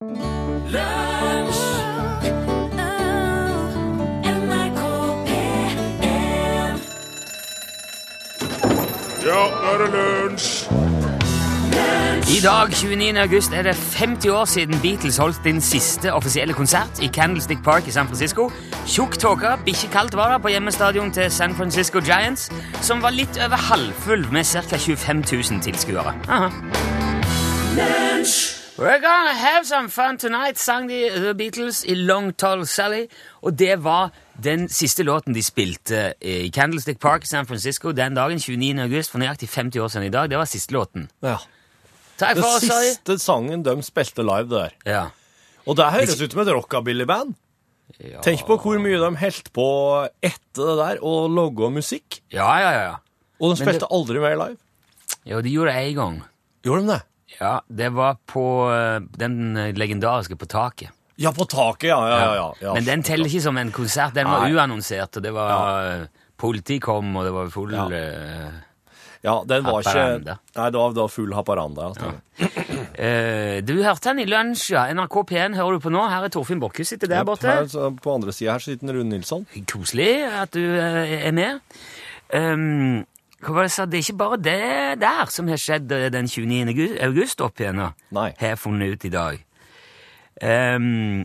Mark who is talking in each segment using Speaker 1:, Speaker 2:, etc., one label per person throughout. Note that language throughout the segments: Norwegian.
Speaker 1: Ja, nå er det lunsj!
Speaker 2: I dag, 29. august, er det 50 år siden Beatles holdt din siste offisielle konsert i Candlestick Park i San Francisco. Tjukk tåke, bikkjekaldt var det på hjemmestadion til San Francisco Giants, som var litt over halvfull med ca. 25 000 tilskuere. Aha. We're gonna have some fun tonight, sang de The Beatles i Long Tall Sally. Og det var den siste låten de spilte i Candlestick Park i San Francisco den dagen, 29. august, for nøyaktig 50 år siden i dag. Det var siste låten.
Speaker 3: Ja.
Speaker 2: Takk for oss, sorry.
Speaker 3: siste sangen de spilte live der.
Speaker 2: Ja.
Speaker 3: Og det høres ut som et rockabilly-band.
Speaker 2: Ja.
Speaker 3: Tenk på hvor mye de holdt på etter det der, og logga musikk.
Speaker 2: Ja, ja, ja.
Speaker 3: Og de
Speaker 2: spilte
Speaker 3: spilte aldri mer live.
Speaker 2: Jo, de gjorde det én gang.
Speaker 3: Gjorde de det?
Speaker 2: Ja, Det var på eh, den legendariske På taket.
Speaker 3: Ja, på taket, ja. ja, ja, ja.
Speaker 2: Men den teller ikke som en konsert. Den var
Speaker 3: Nei.
Speaker 2: uannonsert, og det var Politi kom, og det var full
Speaker 3: Ja.
Speaker 2: eh,
Speaker 3: Ja, den var ikke Nei, det var, det var full Haparanda. Ja.
Speaker 2: eh, Du hørte den i lunsj, ja. NRK P1 hører du på nå. Her er Torfinn Borchhus sitter der borte.
Speaker 3: her, så på andre sida her sitter Rune Nilsson.
Speaker 2: Koselig at du eh, er med. Um, hva var det jeg sa? Det er ikke bare det der som har skjedd eh, den 29. august- opp igjennom,
Speaker 3: Nei.
Speaker 2: har jeg funnet ut i dag. Um,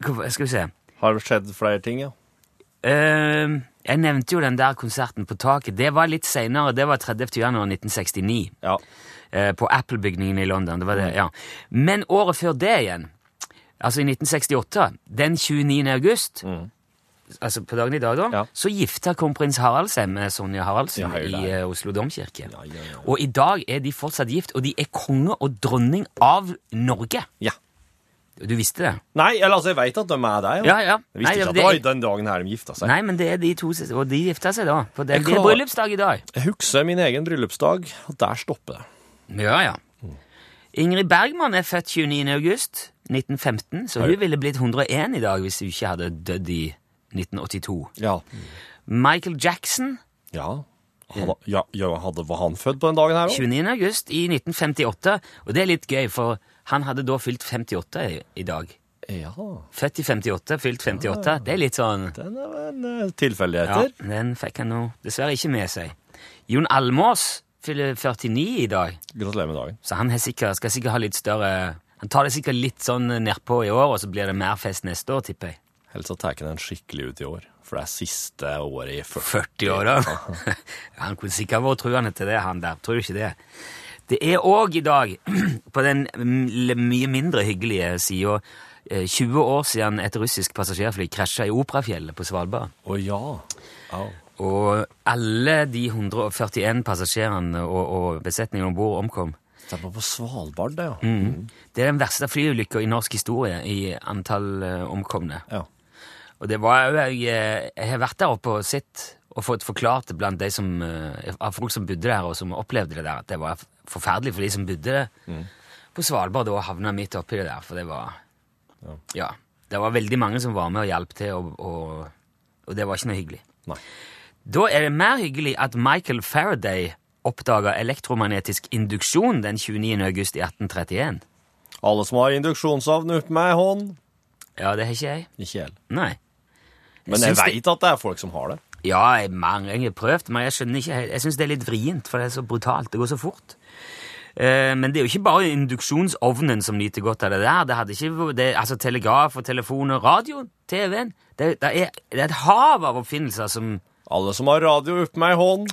Speaker 2: hva, skal vi se
Speaker 3: Har det skjedd flere ting, ja?
Speaker 2: um, Jeg nevnte jo den der konserten på taket. Det var litt seinere. Det var 30. januar 1969.
Speaker 3: Ja.
Speaker 2: Uh, på Apple-bygningen i London. Det var det, ja. Men året før det igjen, altså i 1968, den 29. august, altså på dagen i dag da,
Speaker 3: Ja.
Speaker 2: så gifta kronprins Harald seg med Sonja Haraldsen
Speaker 3: Ja,
Speaker 2: i eh, Oslo domkirke.
Speaker 3: Ja.
Speaker 2: Og i dag er de fortsatt gift, og de er konge og dronning av Norge.
Speaker 3: ja.
Speaker 2: Du visste det?
Speaker 3: Nei, eller altså, jeg veit at de er der,
Speaker 2: Ja, ja.
Speaker 3: Jeg visste
Speaker 2: Nei,
Speaker 3: ikke at
Speaker 2: det-
Speaker 3: var den dagen her de gifta seg.
Speaker 2: Nei, men det er de to og de gifta seg da. For det blir bryllupsdag i dag.
Speaker 3: Jeg husker min egen bryllupsdag, og der stopper det.
Speaker 2: Ja, ja. Ingrid Bergman er født 29. august 1915, så hun ville blitt 101 i dag hvis hun ikke hadde dødd i 1982.
Speaker 3: Ja.
Speaker 2: Michael Jackson,
Speaker 3: Ja. Han, ja, ja hadde, var han født på den dagen her òg?
Speaker 2: 29. august i 1958, og det er litt gøy, for han hadde da fylt 58 i, i dag.
Speaker 3: Ja.
Speaker 2: Født i 58, fylt 58, det er litt sånn
Speaker 3: Den er vel tilfeldigheter.
Speaker 2: Ja, den fikk han nå dessverre ikke med seg. Jon Almås fyller 49 i dag.
Speaker 3: Gratulerer med dagen.
Speaker 2: Så han sikkert, skal sikkert ha litt større Han tar det sikkert litt sånn nedpå i år, og så blir det mer fest neste år, tipper jeg.
Speaker 3: Helst så tar den skikkelig ut i år, for det er siste året i 40.
Speaker 2: 40 år. Ja, han kunne sikkert vært truende til det, han der. Tror du ikke det? Det er òg i dag, på den mm, mye mindre hyggelige sida, 20 år siden et russisk passasjerfly krasja i Operafjellet på Svalbard.
Speaker 3: Å ja. Oh.
Speaker 2: Og alle de 141 passasjerene og, og besetningen om bord omkom.
Speaker 3: Det var på Svalbard, det, ja.
Speaker 2: Mm. Det er den verste flyulykka i norsk historie i antall eh, omkomne.
Speaker 3: ja.
Speaker 2: Og det var jeg, eh, jeg har vært der oppe og sett og fått forklart det blant de som, eh, av folk som bodde der, og som opplevde det der, at det var forferdelig for de som bodde på Svalbard og havna midt oppi det der, for det var Ja. Det var veldig mange som var med og hjalp til, og, og, og det var ikke noe hyggelig.
Speaker 3: Nei.
Speaker 2: Da er det mer hyggelig at Michael Faraday oppdaga elektromagnetisk induksjon den 29. august i 1831.
Speaker 3: Alle som har induksjonsovn, uten med ei hånd.
Speaker 2: Ja, det har ikke jeg.
Speaker 3: Ikke jeg.
Speaker 2: Nei.
Speaker 3: Men jeg
Speaker 2: jeg
Speaker 3: veit at det er folk som har det.
Speaker 2: Ja, jeg, mange, egentlig prøvd, men jeg skjønner ikke. Jeg syns det er litt vrient, for det er så brutalt. Det går så fort. Eh, men det er jo ikke bare induksjonsovnen som nyter godt av det der. Det hadde ikke, det, altså Telegraf og telefon og radio, TV-en det, det, er, det er et hav av oppfinnelser som
Speaker 3: Alle som har radio, opp med ei hånd.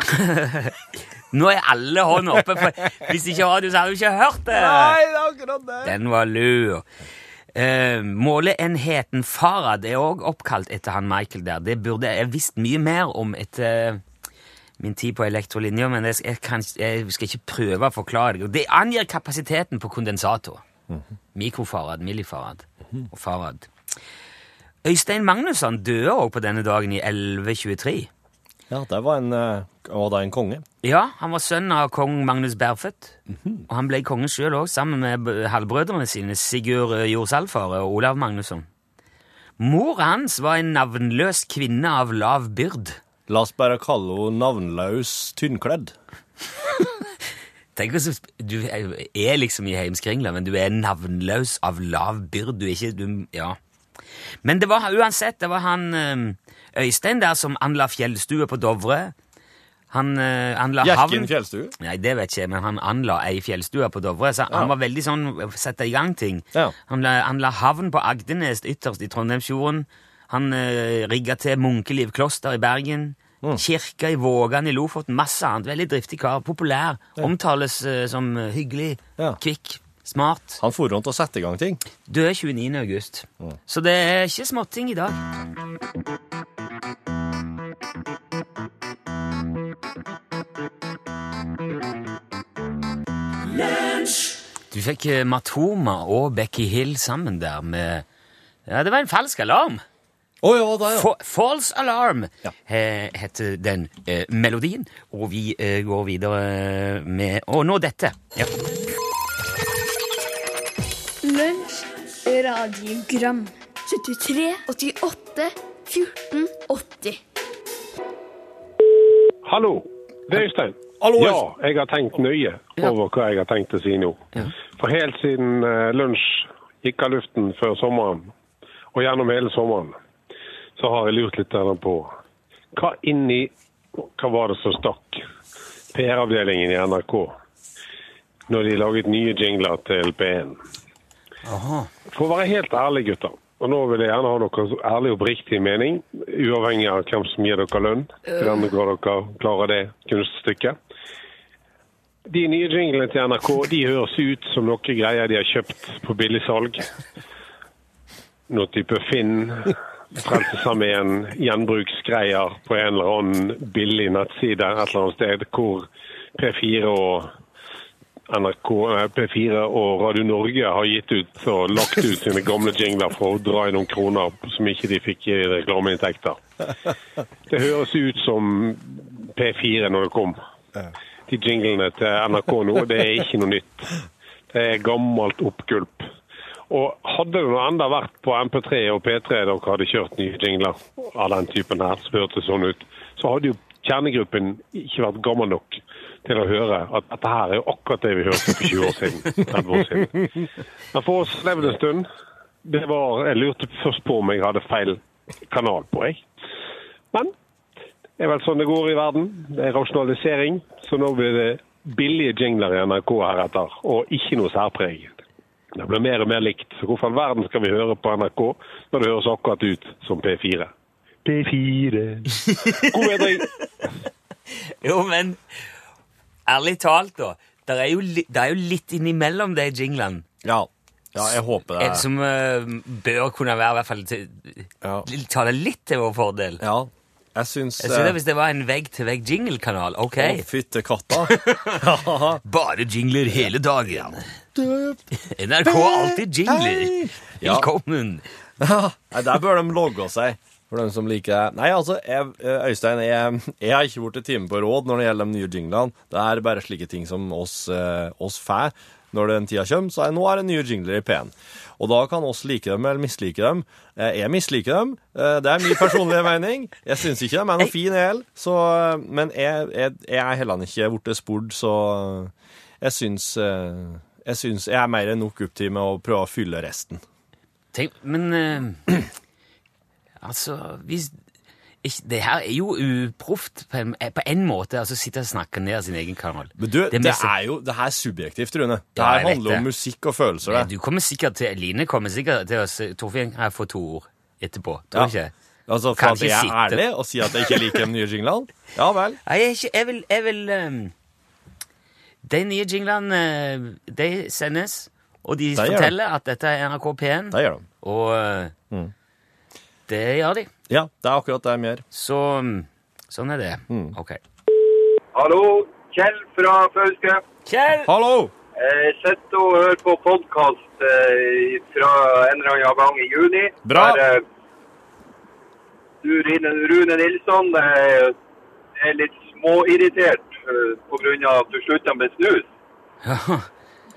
Speaker 2: Nå er alle hånd oppe, for hvis ikke radio, så hadde du ikke hørt det!
Speaker 3: Nei, det er akkurat det.
Speaker 2: Den var lur. Eh, måleenheten Farad er òg oppkalt etter han Michael der. Det burde jeg visst mye mer om etter min tid på elektrolinja, men jeg, jeg, kan, jeg skal ikke prøve å forklare det. Det angir kapasiteten på kondensator. Mikrofarad, millifarad og farad. Øystein Magnusson døde òg på denne dagen i 1123.
Speaker 3: Ja, det var en, eh, var det en konge.
Speaker 2: Ja, han var sønn av kong Magnus Bærfødt. Og han ble konge sjøl òg, sammen med halvbrødrene sine, Sigurd Jordsalfare og Olav Magnusson. Mor hans var en navnløs kvinne av lav byrd.
Speaker 3: La oss bare kalle henne navnløs tynnkledd.
Speaker 2: Tenk hvis du- er liksom i heimskringla, men du er navnløs av lav byrd. Du er ikke du, Ja. Men det var uansett, det var han eh, Øystein der som anla fjellstue på Dovre. Han eh, anla
Speaker 3: havn
Speaker 2: havn
Speaker 3: fjellstue?
Speaker 2: Nei, det vet ikke jeg, men han anla ei fjellstue på Dovre. Så han var veldig sånn sette i gang ting.
Speaker 3: Ja.
Speaker 2: Han la, han havn på Agdenes ytterst i Trondheimsfjorden. Han eh, rigga til Munkeliv kloster i Bergen.
Speaker 3: Mm.
Speaker 2: Kirka i Vågan i Lofoten. Masse annet. Veldig driftig kar. Populær. Omtales eh, som hyggelig,
Speaker 3: Ja.
Speaker 2: kvikk, smart.
Speaker 3: Han for rundt og sette i gang ting.
Speaker 2: Død 29. august. Så det er ikke småting i dag. Du fikk eh, Matoma og Becky Hill sammen der med Ja, det var en falsk alarm.
Speaker 3: Å ja, der, ja.
Speaker 2: Fa false alarm
Speaker 3: Ja.
Speaker 2: eh, heter den eh, melodien. Og vi eh, går videre med Og nå dette. Ja.
Speaker 4: Lunsj, radiogram 73, 88, 14, 80
Speaker 5: Hallo, det er Øystein.
Speaker 3: Hallo,
Speaker 5: ja, jeg har tenkt nøye
Speaker 2: Ja.
Speaker 5: over hva jeg har tenkt å si nå.
Speaker 2: Ja.
Speaker 5: For helt siden eh, lunsj gikk av luften før sommeren, og gjennom hele sommeren, så har jeg lurt litt på hva inni Hva var det som stakk PR-avdelingen i NRK når de laget nye jingler til P1?
Speaker 2: Aha.
Speaker 5: For å være helt ærlig, gutter, og nå vil jeg gjerne ha deres ærlig og oppriktige mening, uavhengig av hvem som gir dere lønn, hvordan dere klarer det kunststykket. De nye jinglene til NRK de høres ut som noe greier de har kjøpt på billigsalg. Noe type Finn, Frelsesarmeen, gjenbruksgreier på en eller annen billig nettside et eller annet sted hvor P4 og NRK, P4 og Radio Norge har gitt ut og lagt ut sine gamle jingler for å dra inn noen kroner som ikke de fikk i reklameinntekter. Det høres ut som P4 når det kom. De jinglene til NRK nå, det er ikke noe nytt. Det er gammelt oppgulp. Og hadde det enda vært på MP3 og P3 dere hadde kjørt nye jingler av den typen her, som hørtes sånn ut, så hadde jo kjernegruppen ikke vært gammel nok til å høre at dette her er akkurat det vi hørte for 20 år siden. 30 år siden. Men for oss levde en stund. Det var, jeg lurte først på om jeg hadde feil kanal på, jeg. Men det er vel sånn det går i verden. Det er rasjonalisering. Så nå blir det billige jingler i NRK heretter, og ikke noe særpreg. Det blir mer og mer likt. Så hvorfor all verden skal vi høre på NRK når det høres akkurat ut som P4? P4 God bedring!
Speaker 2: Jo, men ærlig talt, da. Det er, er jo litt innimellom de jinglene
Speaker 3: Ja. ja, jeg håper det Et
Speaker 2: som uh, bør kunne være i hvert fall til,
Speaker 3: Ja.
Speaker 2: tale litt til vår fordel.
Speaker 3: Ja, jeg syns
Speaker 2: Jeg synes det Hvis det var en vegg-til-vegg-jingle-kanal, ok.
Speaker 3: Å, fytte katta.
Speaker 2: Bare jingler hele dagen. NRK alltid jingler.
Speaker 3: Ja.
Speaker 2: Velkommen.
Speaker 3: Nei, der bør de logge seg. For dem som liker det. Nei, altså, jeg, Øystein, jeg, jeg har ikke blitt time på råd når det gjelder de nye jinglene. Det er bare slike ting som oss, eh, oss får når den tida kommer. Så jeg, nå er det nye jingler i P1. Og da kan oss like dem eller mislike dem. Eh, Jeg misliker dem. Eh, Det er min personlige mening. Jeg syns ikke dem er noe fin el. Så, eh, men jeg, jeg, jeg er heller ikke blitt spurt, så jeg syns eh, jeg syns jeg er mer enn nok opp til med å prøve å fylle resten.
Speaker 2: Tenk, men eh, Altså, hvis ikke, Det her er jo uproft på en, på en måte. altså Sitte og snakke ned sin egen kanal.
Speaker 3: Men du, det,
Speaker 2: det
Speaker 3: er jo det her er subjektivt, Rune. Det her
Speaker 2: ja,
Speaker 3: handler om musikk og følelser.
Speaker 2: Nei, Du kommer sikkert til Line kommer sikkert til å Torfinn, jeg får to ord etterpå? Tror
Speaker 3: Ja.
Speaker 2: du ikke?
Speaker 3: Altså, For
Speaker 2: Kan
Speaker 3: at jeg er
Speaker 2: sitte-
Speaker 3: ærlig og sier at jeg ikke liker den nye jinglen? Ja vel.
Speaker 2: Nei, jeg, ikke, jeg vil, jeg vil um, De nye jinglene, eh, de sendes, og de
Speaker 3: de.
Speaker 2: forteller at dette er NRK P1.
Speaker 3: Det gjør de.
Speaker 2: Og uh,
Speaker 3: Mm.
Speaker 2: Det gjør de.
Speaker 3: Ja, det er akkurat det de gjør.
Speaker 2: Så mm, sånn er det.
Speaker 3: Mm.
Speaker 2: Ok.
Speaker 6: Hallo, Kjell fra Fauske.
Speaker 2: Kjell!
Speaker 3: Hallo!
Speaker 6: Jeg sitter og hører på podkast eh, fra en eller annen gang i juni.
Speaker 3: Bra.
Speaker 6: Der, eh, du, Rune, Rune Nilsson, eh, er litt småirritert eh, av at du slutta med snus.
Speaker 2: Ja.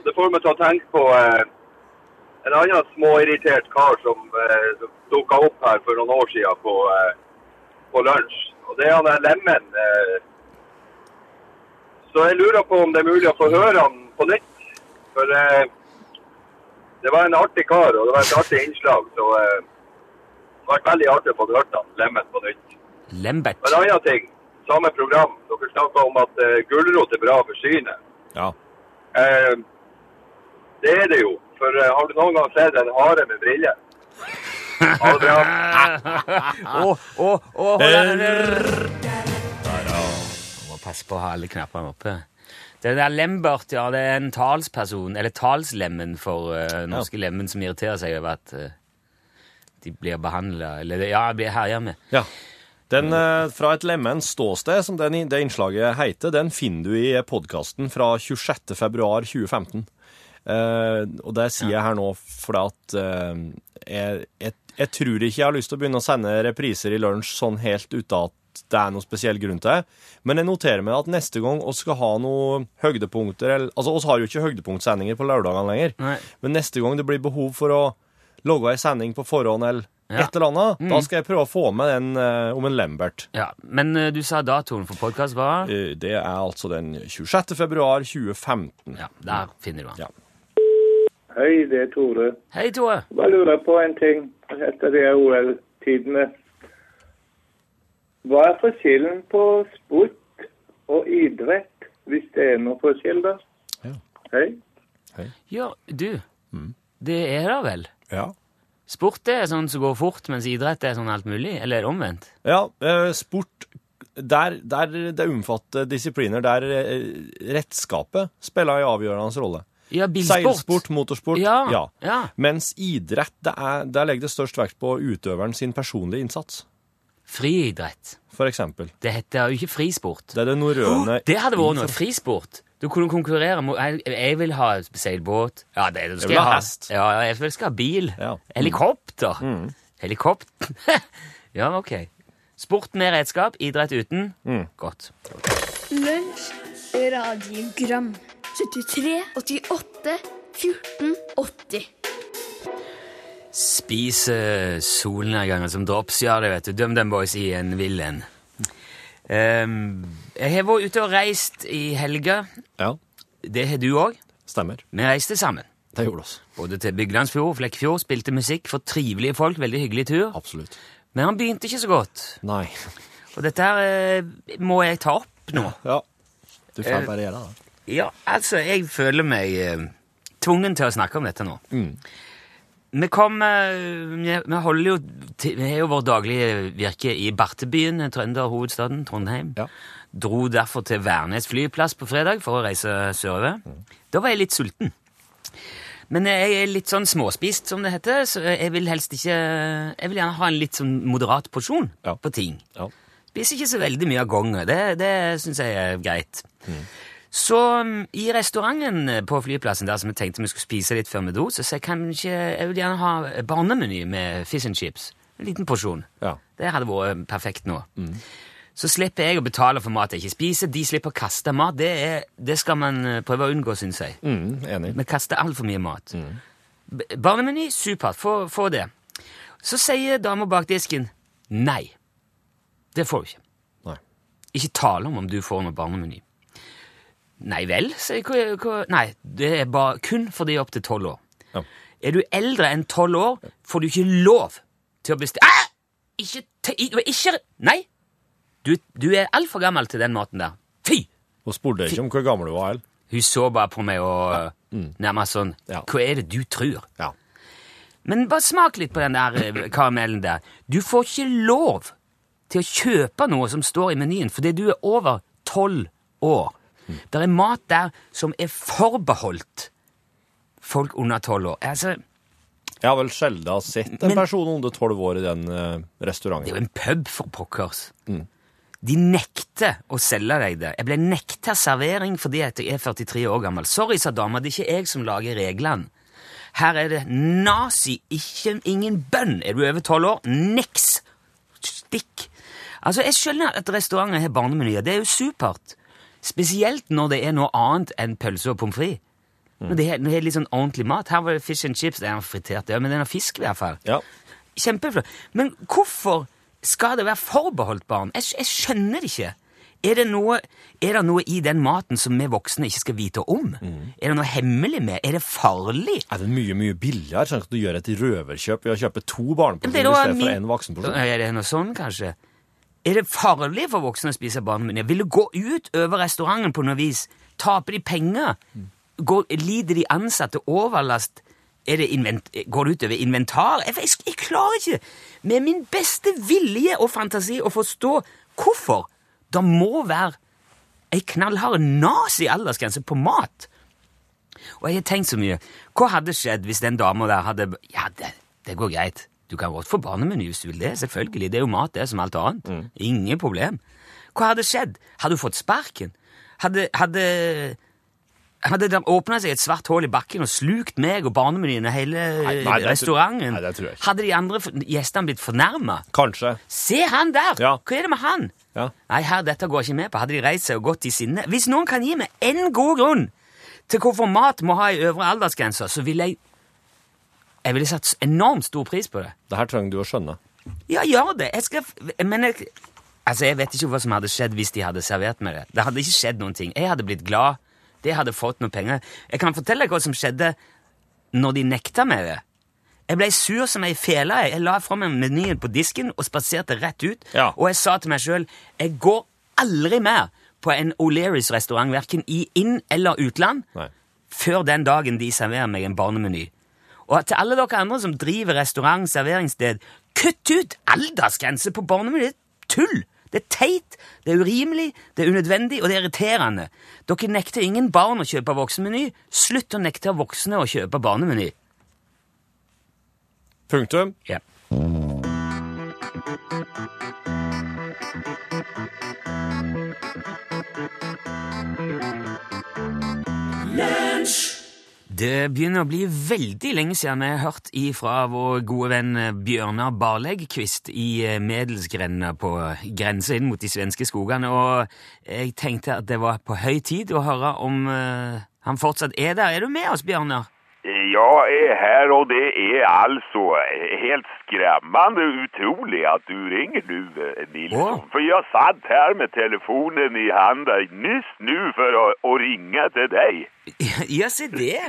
Speaker 6: Det får meg til å tenke på eh, en annen småirritert kar som eh, dukka opp her for noen år siden på, eh, på lunsj. Og det er han der Lemmen. Eh, Så jeg lurer på om det er mulig å få høre han på nytt. For eh, det var en artig kar, og det var et artig innslag. Så eh, det var veldig artig å få hørt han, Lemmen på nytt.
Speaker 2: Lembert.
Speaker 6: En annen ting, samme program, dere snakka om at eh, gulrot er bra for synet.
Speaker 3: Ja.
Speaker 6: Eh, det er det jo. For eh, har du noen gang sett en hare med briller? Ha det bra.
Speaker 2: og, og, og. Må passe på å ha alle knappene oppe. Det der Lembert, ja, det er en talsperson, eller talslemmen for uh, norske lemmen som irriterer seg over at uh, de blir behandla Eller ja, blir herja med.
Speaker 3: ja. Den uh, fra et lemmens ståsted, som den, det innslaget heter, den finner du i podkasten fra 26. februar 2015. Eh, og det sier jeg her nå fordi at uh, jeg, jeg, jeg tror ikke jeg har lyst til å begynne å sende repriser i lunsj sånn helt uten at det er noen spesiell grunn til det. Men jeg noterer meg at neste gang vi skal ha noen høydepunkter eller, Altså, vi har jo ikke høydepunktsendinger på lørdagene lenger.
Speaker 2: Nei.
Speaker 3: Men neste gang det blir behov for å logge ei sending på forhånd eller
Speaker 2: Ja.
Speaker 3: et eller annet, da skal jeg prøve å få med den uh, om en Lembert.
Speaker 2: Ja, Men uh, du sa datoen for podkast var
Speaker 3: Eh, Det er altså den 26. februar 2015.
Speaker 2: Ja, der finner du den.
Speaker 3: Ja.
Speaker 7: Hei, det er Tore.
Speaker 2: Hei, Tore.
Speaker 7: Bare lurer på en ting etter de OL-tidene. Hva er forskjellen på sport og idrett, hvis det er noe forskjell da?
Speaker 3: Ja.
Speaker 7: Hei. Hei.
Speaker 2: Ja, du. Det er det vel?
Speaker 3: Ja.
Speaker 2: Sport er sånn som går fort, mens idrett er sånn alt mulig? Eller omvendt?
Speaker 3: Ja, eh, sport der, der det omfatter disipliner der redskapet rettskapet spiller en avgjørende rolle.
Speaker 2: Ja, bilsport.
Speaker 3: Seilsport, motorsport,
Speaker 2: Ja,
Speaker 3: ja.
Speaker 2: ja.
Speaker 3: Mens idrett, det er, der legger det størst vekt på utøveren sin personlige innsats,
Speaker 2: Friidrett.
Speaker 3: for eksempel.
Speaker 2: Det heter jo ikke frisport.
Speaker 3: Det er det norrøne
Speaker 2: Det hadde vært noe. Frisport. Du kunne konkurrere mot Jeg, jeg vil ha seilbåt. Ja, det, det skal
Speaker 3: vil
Speaker 2: jeg
Speaker 3: vil
Speaker 2: ha.
Speaker 3: hest.
Speaker 2: Ja, jeg skal ha bil.
Speaker 3: Ja. Mm.
Speaker 2: Helikopter. Helikopter. ja, ok. Sport med redskap, idrett uten.
Speaker 3: Mm.
Speaker 2: Godt.
Speaker 4: Lunsj, radiogram 73, 88, 14, 80
Speaker 2: Spise solnedganger som drops, ja det vet du. Døm den, boys i en vill en. Um, jeg har vært ute og reist i helga.
Speaker 3: Ja,
Speaker 2: Det har du òg.
Speaker 3: stemmer.
Speaker 2: Vi reiste sammen.
Speaker 3: Det gjorde oss.
Speaker 2: Både til Byglandsfjord og Flekkfjord, spilte musikk for trivelige folk. Veldig hyggelig tur.
Speaker 3: Absolutt.
Speaker 2: Men han begynte ikke så godt.
Speaker 3: Nei.
Speaker 2: Og dette her eh, må jeg ta opp nå.
Speaker 3: Ja. Du får bare gjøre det.
Speaker 2: Ja, altså, jeg føler meg eh, tvungen til å snakke om dette nå. Vi kom eh, vi, holder jo til, Vi har jo vårt daglige virke i Bartebyen, trønderhovedstaden Trondheim.
Speaker 3: Ja.
Speaker 2: Dro derfor til Værnes flyplass på fredag for å reise sørover. Da var jeg litt sulten. Men jeg er litt sånn småspist, som det heter, så jeg vil helst ikke Jeg vil gjerne ha en litt sånn moderat porsjon
Speaker 3: Ja.
Speaker 2: på ting.
Speaker 3: Ja.
Speaker 2: Spiser ikke så veldig mye av gangen. Det, det syns jeg er greit. Så um, i restauranten på flyplassen der som jeg tenkte vi skulle spise litt før vi dro, så jeg kanskje jeg vil gjerne ha barnemeny med fish and chips. En liten porsjon.
Speaker 3: Ja.
Speaker 2: Det hadde vært perfekt nå. Så slipper jeg å betale for mat jeg ikke spiser. De slipper å kaste mat. Det, er, det skal man eh, prøve å unngå, syns jeg.
Speaker 3: Mm, enig.
Speaker 2: Vi kaster altfor mye mat. Mm. Barnemeny, supert. Få, få det. Så sier dama bak disken nei. Det får du ikke.
Speaker 3: Nei.
Speaker 2: Ikke tale om om du får noe barnemeny. Nei vel, sier jeg. Nei, det er bare kun for de opp til tolv år.
Speaker 3: Ja.
Speaker 2: Er du eldre enn tolv år, får du ikke lov til å bestille ah! Ikke, ikke Nei! Du, du er altfor gammel til den maten der. Fy!
Speaker 3: Hun spurte ikke om hvor gammel du var, heller.
Speaker 2: Hun så bare på meg og nærmest sånn
Speaker 3: Ja.
Speaker 2: Hva er det du tror?
Speaker 3: Ja.
Speaker 2: Men bare smak litt på den der eh, karamellen der. Du får ikke lov til å kjøpe noe som står i menyen fordi du er over tolv år. Det er mat der som er forbeholdt folk under tolv år. Altså,
Speaker 3: Jeg har vel sjelden sett en
Speaker 2: Men-
Speaker 3: person under tolv år i den restauranten.
Speaker 2: det er jo en pub for pokkers. De nekter å selge deg det. Jeg ble nekta servering fordi jeg er 43 år gammel. Sorry, sa dama, det er ikke jeg som lager reglene. Her er det nazi, ikke ingen bønn. Er du over tolv år? Niks! Stikk! Altså, Jeg skjønner at restauranter har barnemenyer. Det er jo supert. Spesielt når det er noe annet enn pølse og pommes frites. Når det er, når det er litt sånn ordentlig mat. Her var det fish and chips. Det er fritert, ja, men den har fisk i hvert fall.
Speaker 3: Ja.
Speaker 2: Kjempeflott. Men hvorfor skal det være forbeholdt barn? Jeg, jeg skjønner det ikke. Er det, noe, er det noe i den maten som vi voksne ikke skal vite om?
Speaker 3: Mm.
Speaker 2: Er det noe hemmelig med? Er det farlig?
Speaker 3: Er det mye mye billigere? Sånn at du gjør et røverkjøp ved å kjøpe to barneporsjoner
Speaker 2: istedenfor
Speaker 3: én voksenporsjon?
Speaker 2: Er det noe sånn, kanskje? Er det farlig for voksne å spise barnemenyer? Vil det gå ut over restauranten på noe vis? Taper de penger? Går, lider de ansatte overlast? Er går det ut over inventar? Jeg, jeg, jeg klarer ikke med min beste vilje og fantasi å forstå hvorfor det må være ei knallhard nazi-aldersgrense på mat. Og jeg har tenkt så mye. Hva hadde skjedd hvis den dama der hadde Ja, det, det går greit. Du kan godt få barnemeny hvis du vil det. Selvfølgelig. Det er jo mat, det, som alt annet. Ingen problem. Hva hadde skjedd? Hadde du fått sparken? Hadde, hadde, hadde det åpna seg et svart hull i bakken og slukt meg og barnemenyen og hele
Speaker 3: nei, nei,
Speaker 2: restauranten?
Speaker 3: nei, det tror jeg ikke.
Speaker 2: Hadde de andre gjestene blitt fornærma?
Speaker 3: Kanskje.
Speaker 2: Se han der!
Speaker 3: Ja.
Speaker 2: Hva er det med han?
Speaker 3: Ja.
Speaker 2: Nei, her, dette går jeg ikke med på. Hadde de reist seg og gått i sinne Hvis noen kan gi meg én god grunn til hvorfor mat må ha ei øvre aldersgrense, så vil jeg Jeg ville satt enormt stor pris på det.
Speaker 3: Det her trenger du å skjønne.
Speaker 2: Ja, gjør det. Jeg skal Men jeg Altså, jeg vet ikke hva som hadde skjedd hvis de hadde servert meg det. Det hadde ikke skjedd noen ting. Jeg hadde blitt glad. Det hadde fått noen penger. Jeg kan fortelle deg hva som skjedde når de nekta meg det. Jeg ble sur som ei fele. jeg. Jeg la fra meg menyen på disken og spaserte rett ut.
Speaker 3: Ja.
Speaker 2: Og jeg sa til meg sjøl jeg går aldri mer på en O'Learys-restaurant, verken i inn- eller utland,
Speaker 3: Nei.
Speaker 2: før den dagen de serverer meg en barnemeny. Og til alle dere andre som driver restaurant, serveringssted, kutt ut aldersgrense på barnemeny! Det er tull! Det er teit, det er urimelig, det er unødvendig, og det er irriterende. Dere nekter ingen barn å kjøpe voksenmeny. Slutt å nekte voksne å kjøpe barnemeny.
Speaker 3: Punktum.
Speaker 2: Ja. Det begynner å bli veldig lenge siden vi har hørt ifra vår gode venn Bjørnar Barleggkvist i eh, Medelsgrenda på grensa inn mot de svenske skogene, og jeg tenkte at det var på høy tid å høre om eh, han fortsatt er der. Er du med oss, Bjørnar?
Speaker 8: Jag är här och det är alltså helt skrämmande utroligt att du ringer nu, eh, Nilsson.
Speaker 2: Oh.
Speaker 8: För jag satt här med telefonen i handen nyss nu för å att ringa till dig.
Speaker 2: Ja, se det!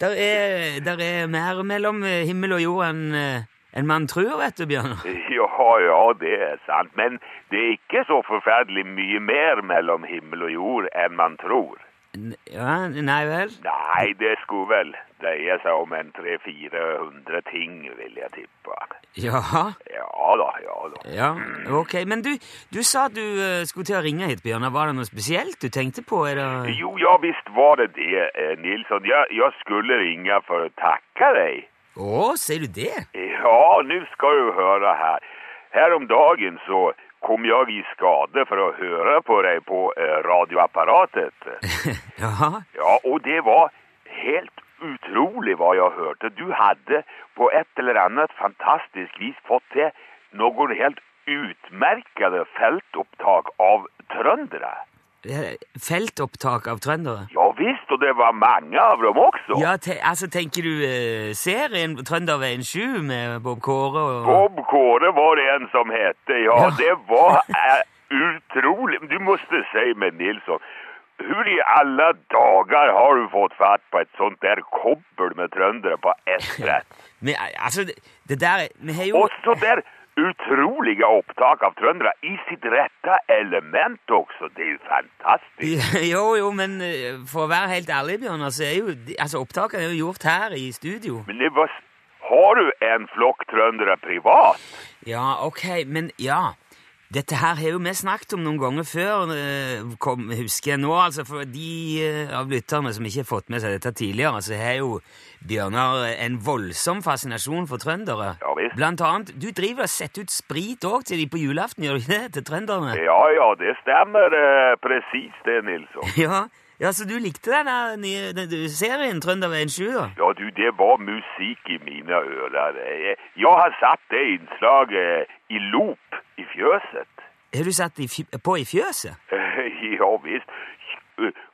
Speaker 2: Der er, der er mer mellom eh, himmel og jord enn en man tror, vet du, Bjørnar.
Speaker 8: Ja, ja, det er sant. Men det er ikke så forferdelig mye mer mellom himmel og jord enn man tror.
Speaker 2: Ja, nei vel?
Speaker 8: Nei, det skulle vel dreie seg om en 300-400 ting, vil jeg tippe.
Speaker 2: Jaha.
Speaker 8: Ja da, ja da.
Speaker 2: Ja, ok. Men du, du sa at du eh, skulle til å ringe hit, Bjørnar. Var det noe spesielt du tenkte på? Eller?
Speaker 8: Jo, ja visst var det det, eh, Nilsson. Jeg, jeg skulle ringe for å takke deg.
Speaker 2: Å, sier du det?
Speaker 8: Ja, nå skal du høre her. Her om dagen så kom jeg i skade for å høre på deg på eh, radioapparatet.
Speaker 2: Jaha.
Speaker 8: Ja, og det var helt utrolig hva jeg hørte. Du hadde på et eller annet fantastisk vis fått til noen helt utmerkede feltopptak av tröndra.
Speaker 2: Eh, Feltopptak av trøndere?
Speaker 8: Ja visst, og det var mange av dem også.
Speaker 2: Ja, te, altså, tenker du eh, serien Trønderveien 7 med Bob Kåre og
Speaker 8: Bob Kåre var det en som hette. Ja,
Speaker 2: Ja.
Speaker 8: det var äh, utrolig Du måtte si med Nilsson, hur i alle dager har du fått fatt på et sånt der kobbel med trøndere på ett brett?
Speaker 2: Men, eh, altså, det, det der Vi har jo
Speaker 8: Også så där opptak av trøndere i sitt rette element også. Det er jo fantastisk.
Speaker 2: Jo, jo, men eh, for å være helt ærlig, Bjørnar, så er jo altså, opptakene er jo gjort her i studio.
Speaker 8: Men det var... Har du en flokk trøndere privat?
Speaker 2: Ja, ok, men ja. Dette her har jo vi snakket om noen ganger før, eh, kom, husker jeg nå, altså for de eh, av lytterne som ikke har fått med seg dette tidligere, så har jo Bjørnar en voldsom fascinasjon for trøndere.
Speaker 8: Ja, visst.
Speaker 2: Blant annet, du driver og setter ut sprit òg til de på julaften, gjør du ikke det, til trønderne?
Speaker 8: Ja, ja, det stemmer eh, presis det Nilsson.
Speaker 2: Ja, ja, så du likte den nye den, den serien Trønderveien 7 da?
Speaker 8: Ja du, det var musikk i mine ører. Jeg, jeg har satt det innslaget i loop i fjøset?
Speaker 2: Har du satt på i fjøset?
Speaker 8: Ja visst.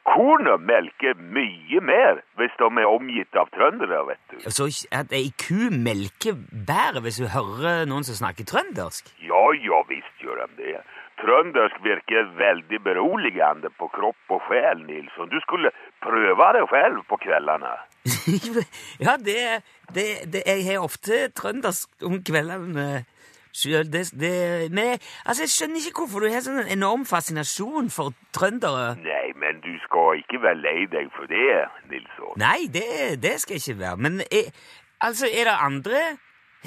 Speaker 8: Kornet melker mye mer hvis de er omgitt av trøndere, vet du.
Speaker 2: Så at ei ku melker bedre hvis du hører noen som snakker trøndersk?
Speaker 8: Ja, ja visst gjør de det. trøndersk virker veldig beroligende på kropp og sjel, Nilsson. Du skulle prøve det selv på kveldene.
Speaker 2: ja, det, det, det Jeg har ofte trøndersk om kveldene. Det, det, men altså, jeg skjønner ikke hvorfor du har sånn en enorm fascinasjon for trøndere.
Speaker 8: Nei, men du skal ikke være lei deg for det, Nilsson.
Speaker 2: Nei, det, det skal jeg ikke være. Men er, altså, er det andre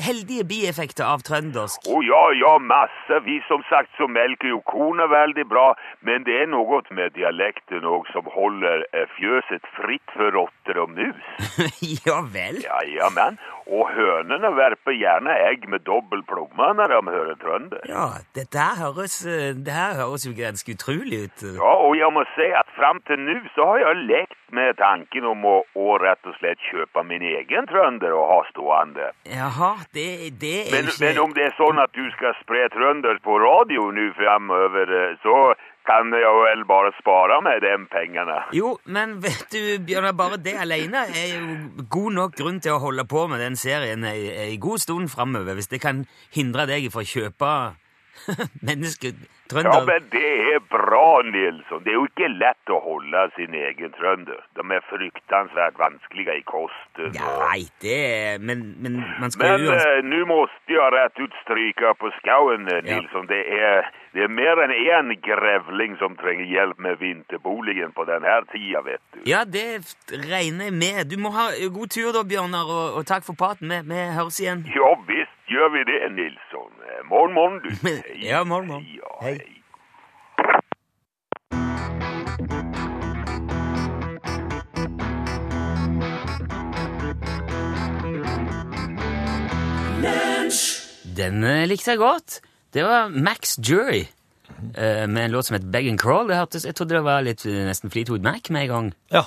Speaker 2: heldige bieffekter av trøndersk?
Speaker 8: Å ja, ja, masse. Vi Som sagt så melker jo kornet veldig bra, men det er noe med dialekten òg som holder eh, fjøset fritt for rotter og mus.
Speaker 2: ja vel?
Speaker 8: Ja, ja, men. Og hønene verper gjerne egg med dobbel plomme når de hører trønder.
Speaker 2: Ja, dette her høres, eh, det her høres jo ganske utrolig ut.
Speaker 8: Ja, og jeg må si at fram til nå så har jeg lekt med tanken om å, å rett og slett kjøpe min egen trønder og ha stående.
Speaker 2: Jaha, det, det er
Speaker 8: Men,
Speaker 2: ikke
Speaker 8: men om det er sånn at du skal spre trønder på radio nå fremover, eh, så kan jeg vel bare spare meg de pengene.
Speaker 2: Jo, men vet du, Bjørnar, bare det alene er jo god nok grunn til å holde på med den serien ei, god stund framover, hvis det kan hindre deg fra å kjøpe mennesker
Speaker 8: Ja, men det er bra, Nilsson. Det er jo ikke lett å holde sin egen trønder. De er fryktansvært vanskelige i kosten.
Speaker 2: Ja, nei, det er Men, men man skal
Speaker 8: Men
Speaker 2: jo
Speaker 8: eh, nå måtte jeg rett ut stryke på skauen, Nilsson.
Speaker 2: Ja.
Speaker 8: Det, er, det er mer enn én grevling som trenger hjelp med vinterboligen på denne tida, vet du.
Speaker 2: Ja, det regner jeg med. Du må ha god tur da, Bjørnar, og, og takk for praten. Vi, vi høres igjen.
Speaker 8: Ja visst gjør vi det, Nilsson. Eh, Morgen, morgen, du.
Speaker 2: Men- ja, morgen, morgen. Hei.
Speaker 8: hei.
Speaker 2: Den likte jeg godt. Det var Max Jury eh, med en låt som het Beg and Crawl. Det hørtes, jeg trodde det var litt eh, nesten Fleetwood Mac med en gang.
Speaker 3: Ja.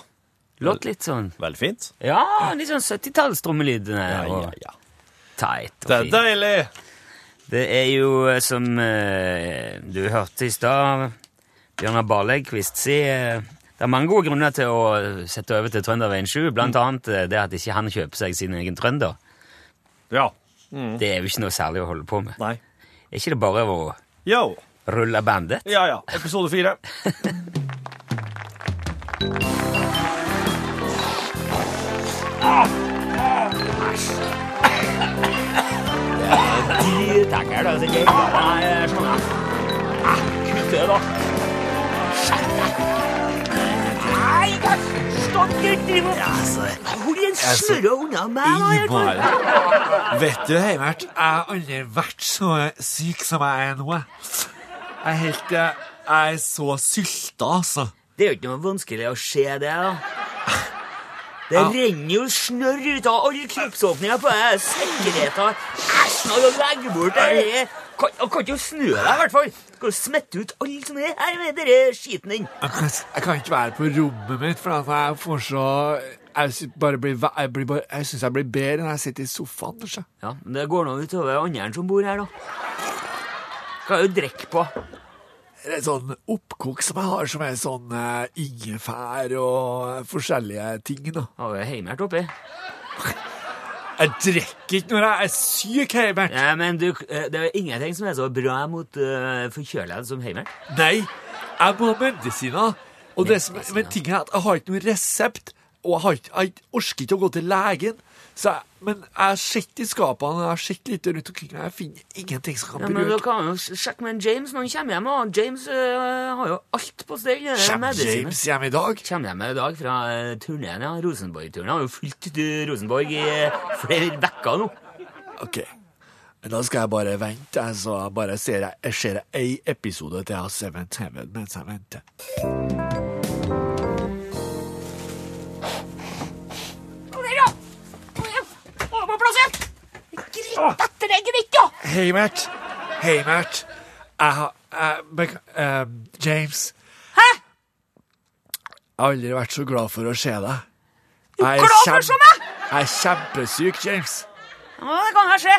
Speaker 2: Låt litt sånn
Speaker 3: Veldig fint.
Speaker 2: Ja, litt sånn 70-tallstrommelyd.
Speaker 3: Ja, ja, ja.
Speaker 2: Tight og
Speaker 3: Det er
Speaker 2: fint.
Speaker 3: deilig!
Speaker 2: Det er jo eh, som eh, du hørte i stad, Bjørnar Barlegkvist si eh, Det er mange gode grunner til å sette over til Trønderveien 7, blant annet eh, det at ikke han kjøper seg sin egen trønder.
Speaker 3: Ja.
Speaker 2: Det er jo ikke noe særlig å holde på med.
Speaker 3: Nei.
Speaker 2: Er ikke det bare å
Speaker 3: Yo.
Speaker 2: rulle bandet?
Speaker 3: Ja, ja. Episode fire.
Speaker 2: De takker da, så jeg bare er sånn ah, Kutt det, da. Nei, hva stokker driver ja, altså, Hvor er den snørra unna meg, da?
Speaker 9: Vet du, Heimert, jeg har aldri vært så syk som jeg er nå. jeg. Jeg er helt eh, Jeg er så sylta, altså.
Speaker 2: Det er jo ikke noe vanskelig å se det, da. Det renner jo snørr ut av alle kroppsåpninger på deg. Sikkerheten. Æsj, nå du legge bort det her. Kan, kan ikke snø deg, i hvert fall. Skal du smette ut alle som er her med den skiten din.
Speaker 9: Jeg kan, ikke være på rommet mitt, for jeg får så Jeg, bare blir, jeg, blir bare, jeg syns jeg blir bedre når jeg sitter i sofaen. kanskje.
Speaker 2: Ja, men det går nå utover andre som bor her, da. Skal jo drikke på.
Speaker 9: Det er sånn oppkok som jeg har, som er sånn uh, ingefær og forskjellige ting. da.
Speaker 2: det er heimert oppi?
Speaker 9: Jeg drikker ikke når jeg er syk, Heimert.
Speaker 2: Ja, men du, eh, det er ingenting som er så bra mot uh, forkjølelse som heimert.
Speaker 9: Nei, jeg må ha medisiner. Og det som, men tingen er at jeg har ikke noen resept, og jeg, har ikke, jeg orker ikke å gå til legen. Så jeg, men jeg sett i skapene, jeg sett litt rundt omkring, og jeg finner ingenting som kan bli
Speaker 2: Ja, men du kan jo sjekke med James når han kommer hjem. Og James øh, har jo alt på stell. eh,
Speaker 9: Kommer. James hjem i dag?
Speaker 2: Kommer hjem i dag fra uh, turneen, ja. Rosenborg-turneen. Har jo fulgt Rosenborg i uh, flere uker nå.
Speaker 9: Ok. Da skal jeg bare vente, så jeg bare ser jeg, jeg ser ei episode til av Seventh Heaven mens jeg venter. Heimert! Heimert! Jeg har jeg, bek- eh, James.
Speaker 2: Hæ?
Speaker 9: Jeg har aldri vært så glad for å se deg. Jeg er,
Speaker 2: glad for å se meg?
Speaker 9: jeg er kjempesyk, James.
Speaker 2: Ja, det kan her skje.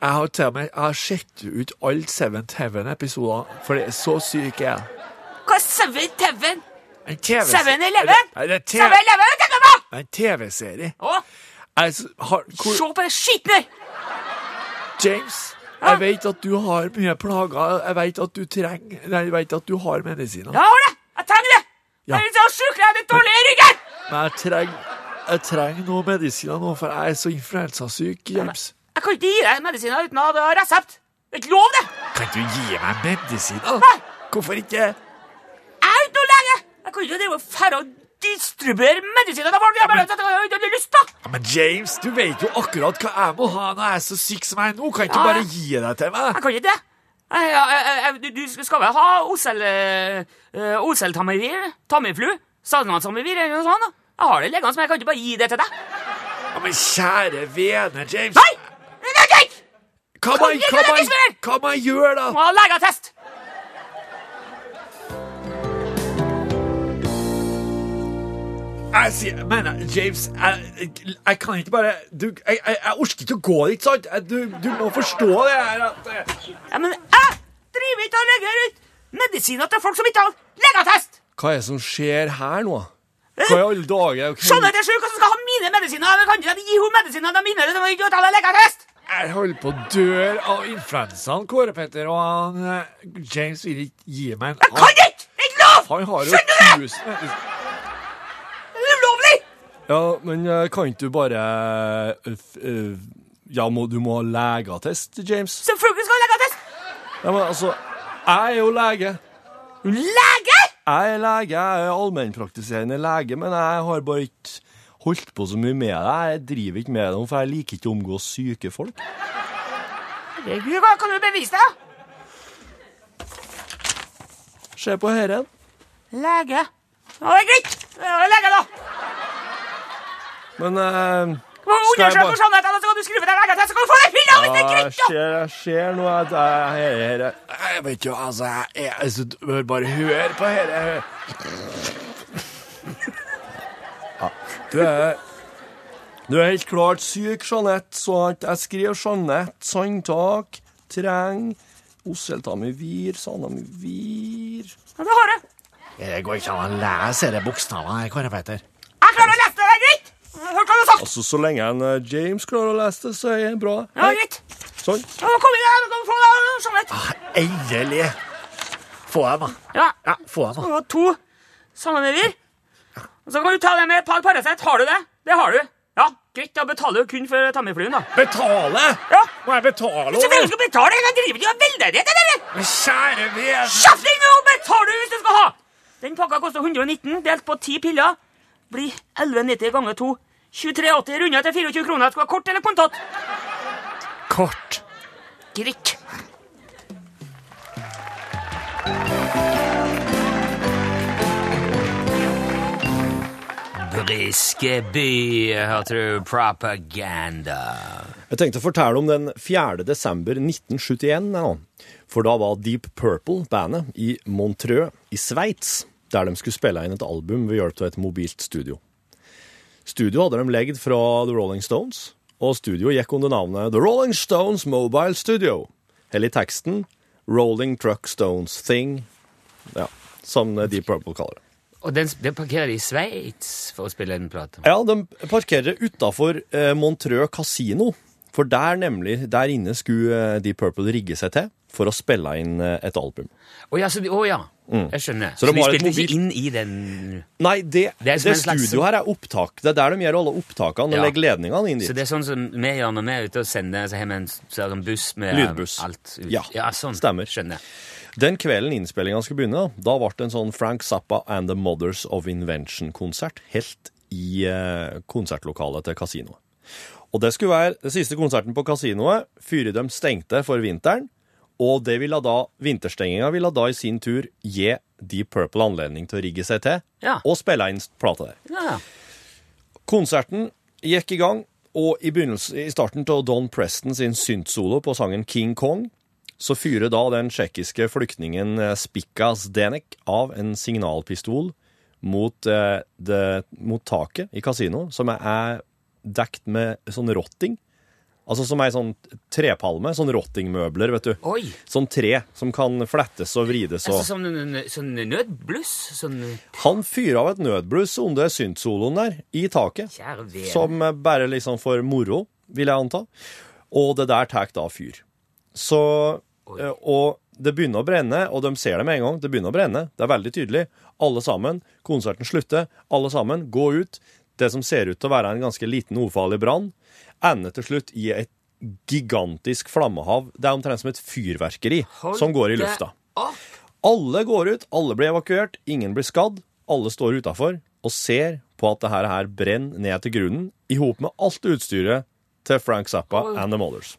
Speaker 9: Jeg har til og med jeg har sett ut alle Seventh Heaven-episoder, for det er så syk jeg er.
Speaker 2: Hva er Seven Heaven?
Speaker 9: En TV
Speaker 2: Seven Eleven? Seven Eleven, tenker jeg på!
Speaker 9: en TV-serie. Jeg har
Speaker 2: Se på det skitne!
Speaker 9: James, Jeg vet at du har mye plager. Jeg vet at du trenger Nei, jeg vet at du har medisiner.
Speaker 2: Jeg har det! Jeg trenger det!
Speaker 9: Ja.
Speaker 2: Jeg er så sjuk, jeg er litt dårlig i ryggen!
Speaker 9: Men jeg trenger jeg trenger noe medisiner nå, for jeg er så influensasyk, James.
Speaker 2: Jeg kan ikke gi deg medisiner uten å ha resept. Det er ikke lov, det!
Speaker 9: Kan du gi meg medisiner?
Speaker 2: Nei.
Speaker 9: Hvorfor ikke?
Speaker 2: Jeg er ikke noe lege! Jeg kan ikke drive og fære og distribuere medisiner til folk. Jeg bare jeg har lyst på.
Speaker 9: Ja, men James, du vet jo akkurat hva jeg må ha når jeg er så syk som jeg er nå. Kan ikke du bare gi deg til meg?
Speaker 2: Jeg kan ikke det. Du, du skal vel ha osel... Uh, Oseltamivir? Tamiflu? Salmantamivir eller noe sånt? da? Jeg har det liggende, men jeg kan ikke bare gi det til deg.
Speaker 9: Ja, men kjære vene, James.
Speaker 2: Nei! Er!
Speaker 9: Hva
Speaker 2: Kan
Speaker 9: hva
Speaker 2: medisiner!
Speaker 9: hva må jeg gjøre, da?
Speaker 2: Må ha legeattest.
Speaker 9: Jeg sier, men James, jeg, jeg kan ikke bare du, jeg, jeg, jeg orker ikke å gå dit, sant? Du, du må forstå det her at eh,
Speaker 2: Ja, men jeg driver ikke og legger ut medisiner til folk som ikke har legeattest.
Speaker 3: Hva er det som skjer her nå? Hva i alle dager? okay.
Speaker 2: Skjønner er sjuk, så skal ha mine medisiner. Jeg kan ikke gi henne medisiner de mine som ikke har legeattest.
Speaker 9: Jeg holder på å dø av influensaen, Kåre Petter, og han, eh, James vil ikke gi meg en
Speaker 2: Jeg kan ikke! Det er ikke lov!
Speaker 9: Han har jo
Speaker 2: Skjønner du det?
Speaker 3: Ja, men eh, kan ikke du bare eh, eh, Ja, må, du må ha legeattest, James?
Speaker 2: Selvfølgelig skal ha legeattest.
Speaker 3: Ja, men altså Jeg er jo lege.
Speaker 2: Lege?
Speaker 3: Jeg er lege, jeg er allmennpraktiserende lege, men jeg har bare ikke holdt på så mye med det. Jeg driver ikke med det, for jeg liker ikke å omgås syke folk.
Speaker 2: Herregud, hva kan du bevise det?
Speaker 3: Se på herren.
Speaker 2: Lege. Ja, det er greit. Lege, da.
Speaker 3: Men
Speaker 2: uh,
Speaker 3: Skal jeg bare-
Speaker 2: sannheten, så kan du skrive deg legeattest, så kan du få deg pilla hvis det er
Speaker 3: skjer,
Speaker 2: greit,
Speaker 3: jeg ser nå at jeg her, her,
Speaker 9: Jeg vet jo, altså, jeg, jeg, altså, du bør bare høre på dette.
Speaker 3: Du er Du er helt klart syk, Jeanette, så jeg skriver Jeanette Sandtak treng Oseltamivir, Sanamivir
Speaker 2: Ja, det har du.
Speaker 9: Det går ikke an å lese disse bokstavene her, Kåre Petter.
Speaker 2: Jeg klarer å lese hva du sagt.
Speaker 3: Altså, så lenge en uh, James klarer å lese det, så er det bra.
Speaker 2: Ja, greit.
Speaker 3: Sånn.
Speaker 2: Ja, kom inn her, Kom, få deg ah,
Speaker 9: Endelig! Få dem, da.
Speaker 2: Ja,
Speaker 9: Ja, få dem, da.
Speaker 2: du ha to Sanamivir. Og så kan du ta det med et par Paracet. Har du det? Det har du. Ja, greit, da betaler du kun for Tamifluen, da.
Speaker 9: Betale?
Speaker 2: Ja.
Speaker 9: Må jeg betale?
Speaker 2: Hvis du vil skal betale, jeg driver ikke med veldedighet, eller?
Speaker 9: Men kjære vene
Speaker 2: Kjapp deg nå, betaler du hvis du skal ha! Den pakka koster 119, delt på ti piller. Blir 11,90 ganger 2. 23,80 runda til 24 kroner. Skal du ha kort eller kontant?
Speaker 9: Kort.
Speaker 2: Greit. Briskeby, hørte du? Propaganda.
Speaker 3: Jeg tenkte å fortelle om den 4. desember 1971, ja. for da var Deep Purple, bandet, i Montreux i Sveits, der de skulle spille inn et album ved hjelp av et mobilt studio. Studio hadde de legd fra The Rolling Stones, og studio gikk under navnet The Rolling Stones Mobile Studio. Eller i teksten Rolling Truck Stones Thing, ja, som Deep Purple kaller det.
Speaker 2: Og den, den parkerer de i Sveits for å spille en plate.
Speaker 3: Ja, de parkerer utafor eh, Montreux Casino. For der nemlig, der inne skulle eh, Deep Purple rigge seg til for å spille inn eh, et album.
Speaker 2: Å ja, så de, å ja. Jeg skjønner.
Speaker 3: Så
Speaker 2: Så,
Speaker 3: de
Speaker 2: spilte
Speaker 3: mobil-
Speaker 2: ikke inn i den
Speaker 3: Nei, det,
Speaker 2: Det
Speaker 3: det, studioet her er opptak. Det er der de gjør alle opptakene og
Speaker 2: Ja.
Speaker 3: legger ledningene inn dit.
Speaker 2: Så det er sånn som vi gjør når vi er ute og sender så har vi en en buss med
Speaker 3: Lydbuss.
Speaker 2: alt ut.
Speaker 3: Ja,
Speaker 2: sånn.
Speaker 3: stemmer.
Speaker 2: Skjønner.
Speaker 3: Den kvelden innspillinga skulle begynne, da ble det en sånn Frank Zappa and The Mothers of Invention-konsert helt i eh, konsertlokalet til kasinoet. Og det skulle være den siste konserten på kasinoet før de stengte for vinteren. Og det ville da, vinterstenginga ville da i sin tur gi Deep Purple anledning til å rigge seg til
Speaker 2: Ja.
Speaker 3: og spille inn plata der.
Speaker 2: Ja.
Speaker 3: Konserten gikk i gang, og i, i starten til Don Preston sin syntsolo på sangen King Kong, så fyrer da den tsjekkiske flyktningen Spikas Denek av en signalpistol mot, eh, det, mot taket i kasinoet, som er dekt med sånn rotting. Altså som ei sånn trepalme, sånn rottingmøbler, vet du.
Speaker 2: Oi!
Speaker 3: Sånn tre som kan flettes og vrides og
Speaker 2: Altså, sånn, sånn nødbluss? Sånn
Speaker 3: Han fyrer av et nødbluss under syntsoloen der, i taket. Som eh, bare liksom for moro, vil jeg anta. Og det der tar da fyr. så Oi. Og det begynner å brenne, og de ser det med en gang. Det begynner å brenne. Det er veldig tydelig. Alle sammen. Konserten slutter. Alle sammen. Gå ut. Det som ser ut til å være en ganske liten, ufarlig brann, ender til slutt i et gigantisk flammehav. Det er omtrent som et fyrverkeri
Speaker 2: Hold
Speaker 3: som går i lufta. Alle går ut, alle blir evakuert, ingen blir skadd. Alle står utafor og ser på at det her, brenner ned til grunnen, i hop med alt utstyret til Frank Zappa and The Mothers.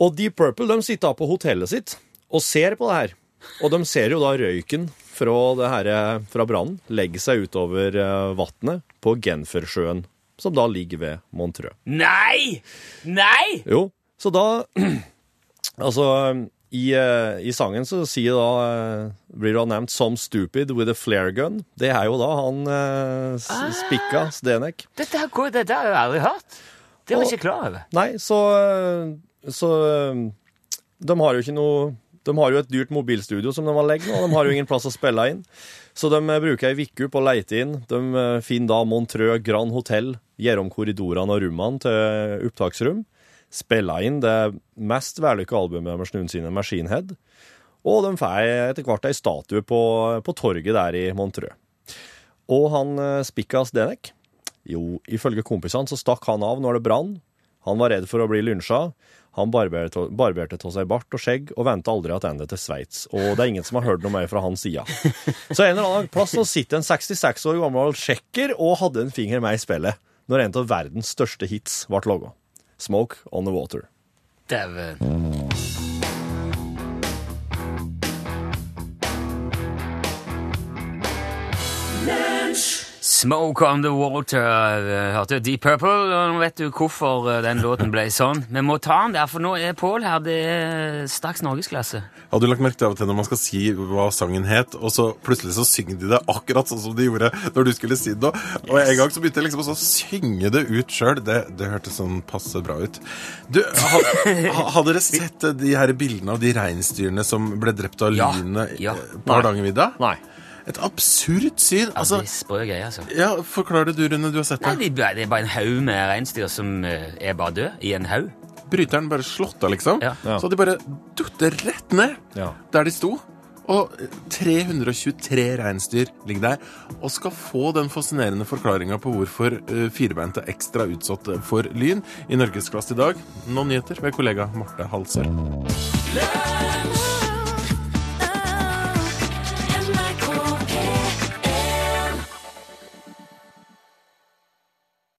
Speaker 3: Og Deep Purple de sitter da på hotellet sitt og ser på det her. Og de ser jo da røyken fra, det her, fra brannen legge seg utover uh, vannet på Genfersjøen, som da ligger ved Montreux.
Speaker 2: Nei! Nei!
Speaker 3: Jo, så da Altså, i, eh, i sangen så sier da eh, blir da nevnt 'Some Stupid with a Flare Gun'. Det er jo da han uh, spikka Stenek.
Speaker 2: Dette, her, går- dette har jeg aldri hørt. Det var jeg ikke klar over.
Speaker 3: Nei, så, eh, så eh, De har jo ikke noe De har jo et dyrt mobilstudio som de har legget og de har jo ingen plass å spille inn. Så de eh, bruker ei uke på å leite inn. De eh, finner da Montreux Grand Hotel, gjør om korridorene og rommene til opptaksrom. Spiller inn det mest vellykka albumet deres noensinne, Machine Head. Og de får etter hvert ei statue på, på torget der i Montreux. Og han eh, Spikkas Denek, jo, ifølge kompisene så stakk han av når det brann. Han var redd for å bli lynsja. Han barberte, barberte til seg bart og skjegg og vendte aldri tilbake til Sveits. Og det er ingen som har hørt noe mer fra hans side. Så en eller annen plass nå sitter en 66 år gammel tsjekker og hadde en finger med i spillet når en av verdens største hits ble laga. 'Smoke On The Water'.
Speaker 2: Dæven. Smoke on the water. eh, Hørte Deep Purple, og nå vet du hvorfor eh, den låten ble sånn. Vi må ta den der, for nå er Pål her. Det er straks norgesklasse.
Speaker 1: Har du lagt merke til av og til når man skal si hva sangen het, og så plutselig så synger de det akkurat sånn som de gjorde når du skulle si det? Og en gang så begynte jeg liksom å synge det ut sjøl. Det, det hørtes sånn passe bra ut. Du, ha, ha, har dere sett de her bildene av de reinsdyrene som ble drept av
Speaker 2: Ja,
Speaker 1: lynet
Speaker 2: ja.
Speaker 1: på Hardangervidda?
Speaker 3: Nei.
Speaker 1: Et absurd syn.
Speaker 2: Altså,
Speaker 1: ja,
Speaker 2: det er sprø greier, altså.
Speaker 1: ja, Forklar det du, Rune. Du har sett det.
Speaker 2: Nei, Det er bare en haug med reinsdyr som eh, er bare død i en haug.
Speaker 1: Bryteren bare slått av, liksom.
Speaker 2: Ja.
Speaker 3: Ja.
Speaker 1: Så de bare dutter rett ned
Speaker 3: Ja.
Speaker 1: der de sto. Og 323 reinsdyr ligger der og skal få den fascinerende forklaringa på hvorfor uh, firbeinte er ekstra utsatt for lyn i Norgesklasse i dag. Nå nyheter ved kollega Marte Halsør.